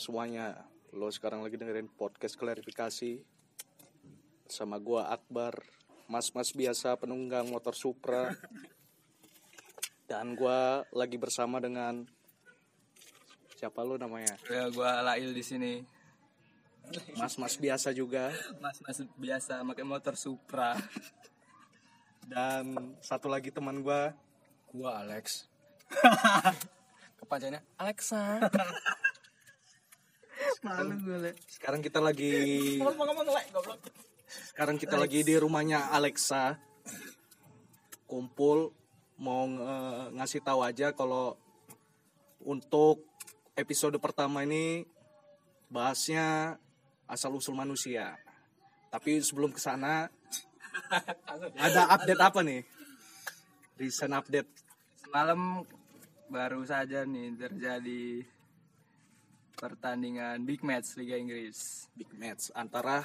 semuanya. Lo sekarang lagi dengerin podcast klarifikasi sama gua Akbar, mas-mas biasa penunggang motor Supra. Dan gua lagi bersama dengan siapa lo namanya? Ya gua Lail di sini. Mas-mas biasa juga Mas-mas biasa pakai motor Supra. dan satu lagi teman gua Gua Alex. Kepanjangannya Alexa. Malu gue, Le. sekarang kita lagi goblok. sekarang kita lagi di rumahnya Alexa. Kumpul mau nge- ngasih tahu aja kalau untuk episode pertama ini bahasnya asal usul manusia. Tapi sebelum ke sana ada update apa nih? Recent update. Semalam baru saja nih terjadi pertandingan big match Liga Inggris. big match antara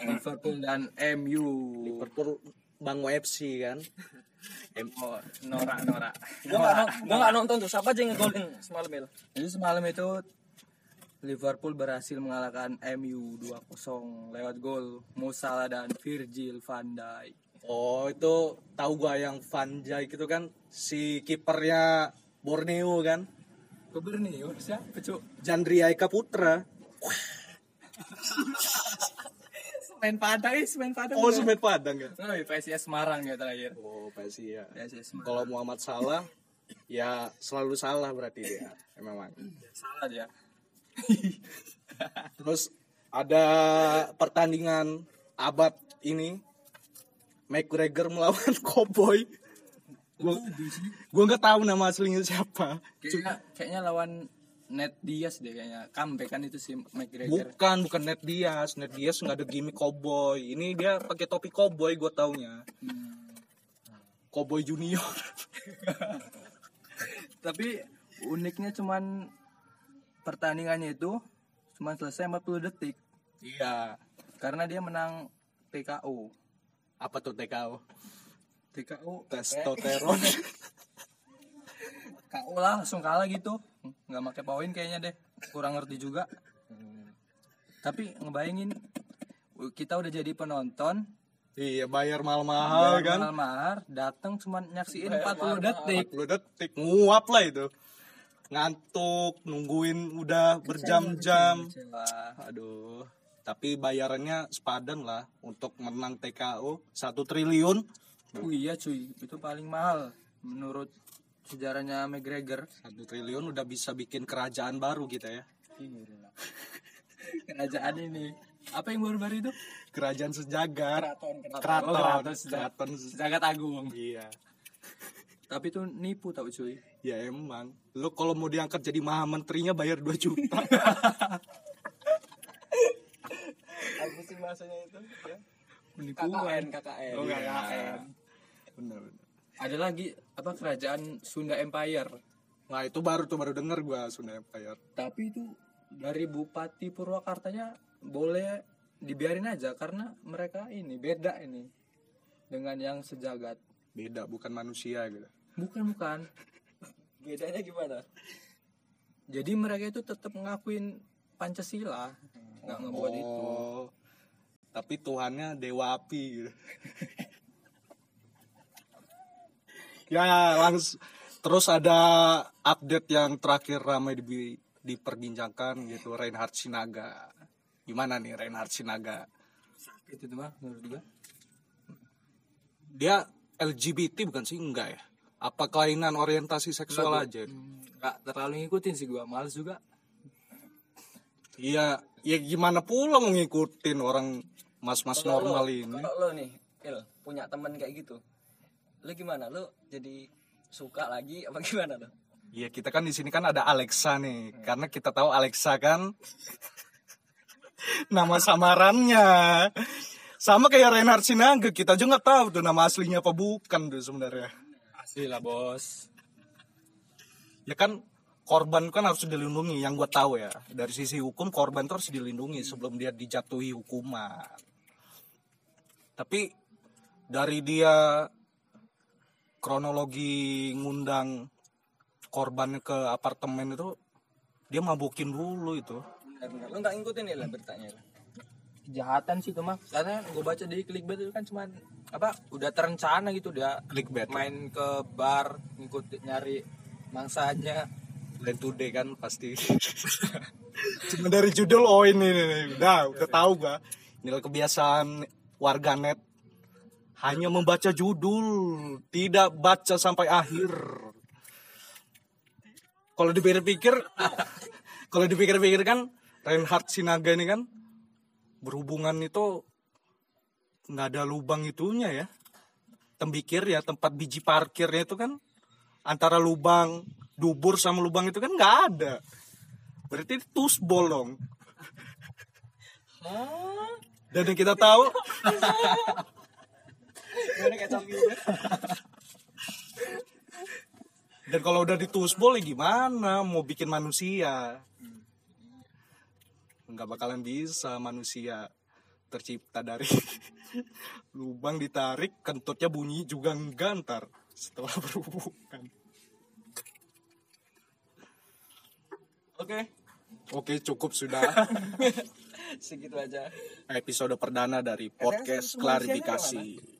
Liverpool dan MU. Liverpool Bang FC kan Oh, Nora Nora. Gue gak, gua gak nonton tuh, siapa aja yang ngegolin semalam itu? Jadi semalam itu Liverpool berhasil mengalahkan MU 2-0 lewat gol Mo Salah dan Virgil van Dijk. Oh itu tahu gua yang Van Dijk itu kan si kipernya Borneo kan Gubernur siapa cuk? Jandria Eka Putra. Main Padang, eh, main Padang. Oh Semen Padang ya. Oh, iya, PSIS Semarang ya terakhir. Oh ya. PSIS Semarang. Kalau Muhammad Salah ya selalu salah berarti dia. Ya, Memang. Salah dia. Terus ada pertandingan abad ini McGregor melawan Cowboy. Gua gua nggak tahu nama aslinya siapa. Kayaknya, kayaknya lawan Net Diaz deh kayaknya. Comeback kan itu si McGregor. Bukan, bukan Ned Diaz. Ned Diaz nggak ada gimmick cowboy. Ini dia pakai topi cowboy gue taunya. Hmm. Cowboy Junior. Tapi uniknya cuman pertandingannya itu cuma selesai 40 detik iya. karena dia menang TKO. Apa tuh TKO? TKO Testosteron. Lah langsung kalah gitu nggak pakai poin kayaknya deh kurang ngerti juga tapi ngebayangin kita udah jadi penonton iya, bayar mahal-mahal kan. mahal mahal datang cuma nyaksiin 40 detik 40 detik. Nguap lah itu. Ngantuk, nungguin udah berjam-jam. Aduh. Tapi bayarannya sepadan lah untuk menang TKO satu triliun. Oh iya cuy itu paling mahal menurut sejarahnya McGregor Satu triliun udah bisa bikin kerajaan baru kita ya. kerajaan ini apa yang baru-baru itu Kerajaan sejagat. Keraton, keraton. Keraton. Oh, keraton sejagat. Keraton. Jagat Agung Iya. tapi itu nipu tau cuy Ya emang. Lo kalau mau diangkat jadi maha menterinya bayar 2 juta. Apa sih bahasanya itu? Ya? penipuan KKN, KKN. oh Iya. KKN Bener. ada lagi apa kerajaan Sunda Empire Nah itu baru tuh baru denger gua Sunda Empire. tapi itu dari Bupati Purwakartanya boleh dibiarin aja karena mereka ini beda ini dengan yang sejagat Beda bukan manusia gitu. bukan bukan Bedanya gimana? jadi mereka itu tetap ngakuin Pancasila nggak ngebuat itu Oh. Tapi Tuhannya dewa api gitu. ya langsung terus ada update yang terakhir ramai di, diperbincangkan gitu Reinhard Sinaga. Gimana nih Reinhard Sinaga? itu tuh mah menurut gua Dia LGBT bukan sih enggak ya? Apa kelainan orientasi seksual aja? Hmm, nggak terlalu ngikutin sih gua males juga Iya, ya gimana pula mau ngikutin orang mas-mas normal lo- ini? Kalau lo nih, Il, punya temen kayak gitu. Lo gimana? Lo jadi suka lagi apa gimana lo? Iya kita kan di sini kan ada Alexa nih, karena kita tahu Alexa kan nama samarannya sama kayak Reinhard Sinaga kita aja nggak tahu tuh nama aslinya apa bukan tuh sebenarnya. asli lah bos Ya kan korban kan harus dilindungi yang gue tahu ya dari sisi hukum korban tuh harus dilindungi sebelum dia dijatuhi hukuman. Tapi dari dia kronologi ngundang korban ke apartemen itu dia mabukin dulu itu. Benar lu nggak ngikutin ya lah beritanya lah. Kejahatan sih itu mah karena gue baca di clickbait itu kan cuman apa udah terencana gitu dia Clickbait. main ke bar ngikut nyari mangsanya. Line Today kan pasti. Cuma dari judul oh ini nih, nih. udah udah tahu gak inilah kebiasaan warganet hanya membaca judul tidak baca sampai akhir. Kalau dipikir-pikir kalau dipikir-pikir kan Reinhard Sinaga ini kan berhubungan itu nggak ada lubang itunya ya. Tembikir ya tempat biji parkirnya itu kan antara lubang dubur sama lubang itu kan nggak ada. Berarti itu tusbol dong. Dan yang kita tahu dan kalau udah ditusbol ya gimana? Mau bikin manusia. Nggak bakalan bisa manusia tercipta dari lubang ditarik kentutnya bunyi juga enggak ntar setelah berhubungan. Oke. Oke cukup sudah. Segitu aja. Episode perdana dari podcast klarifikasi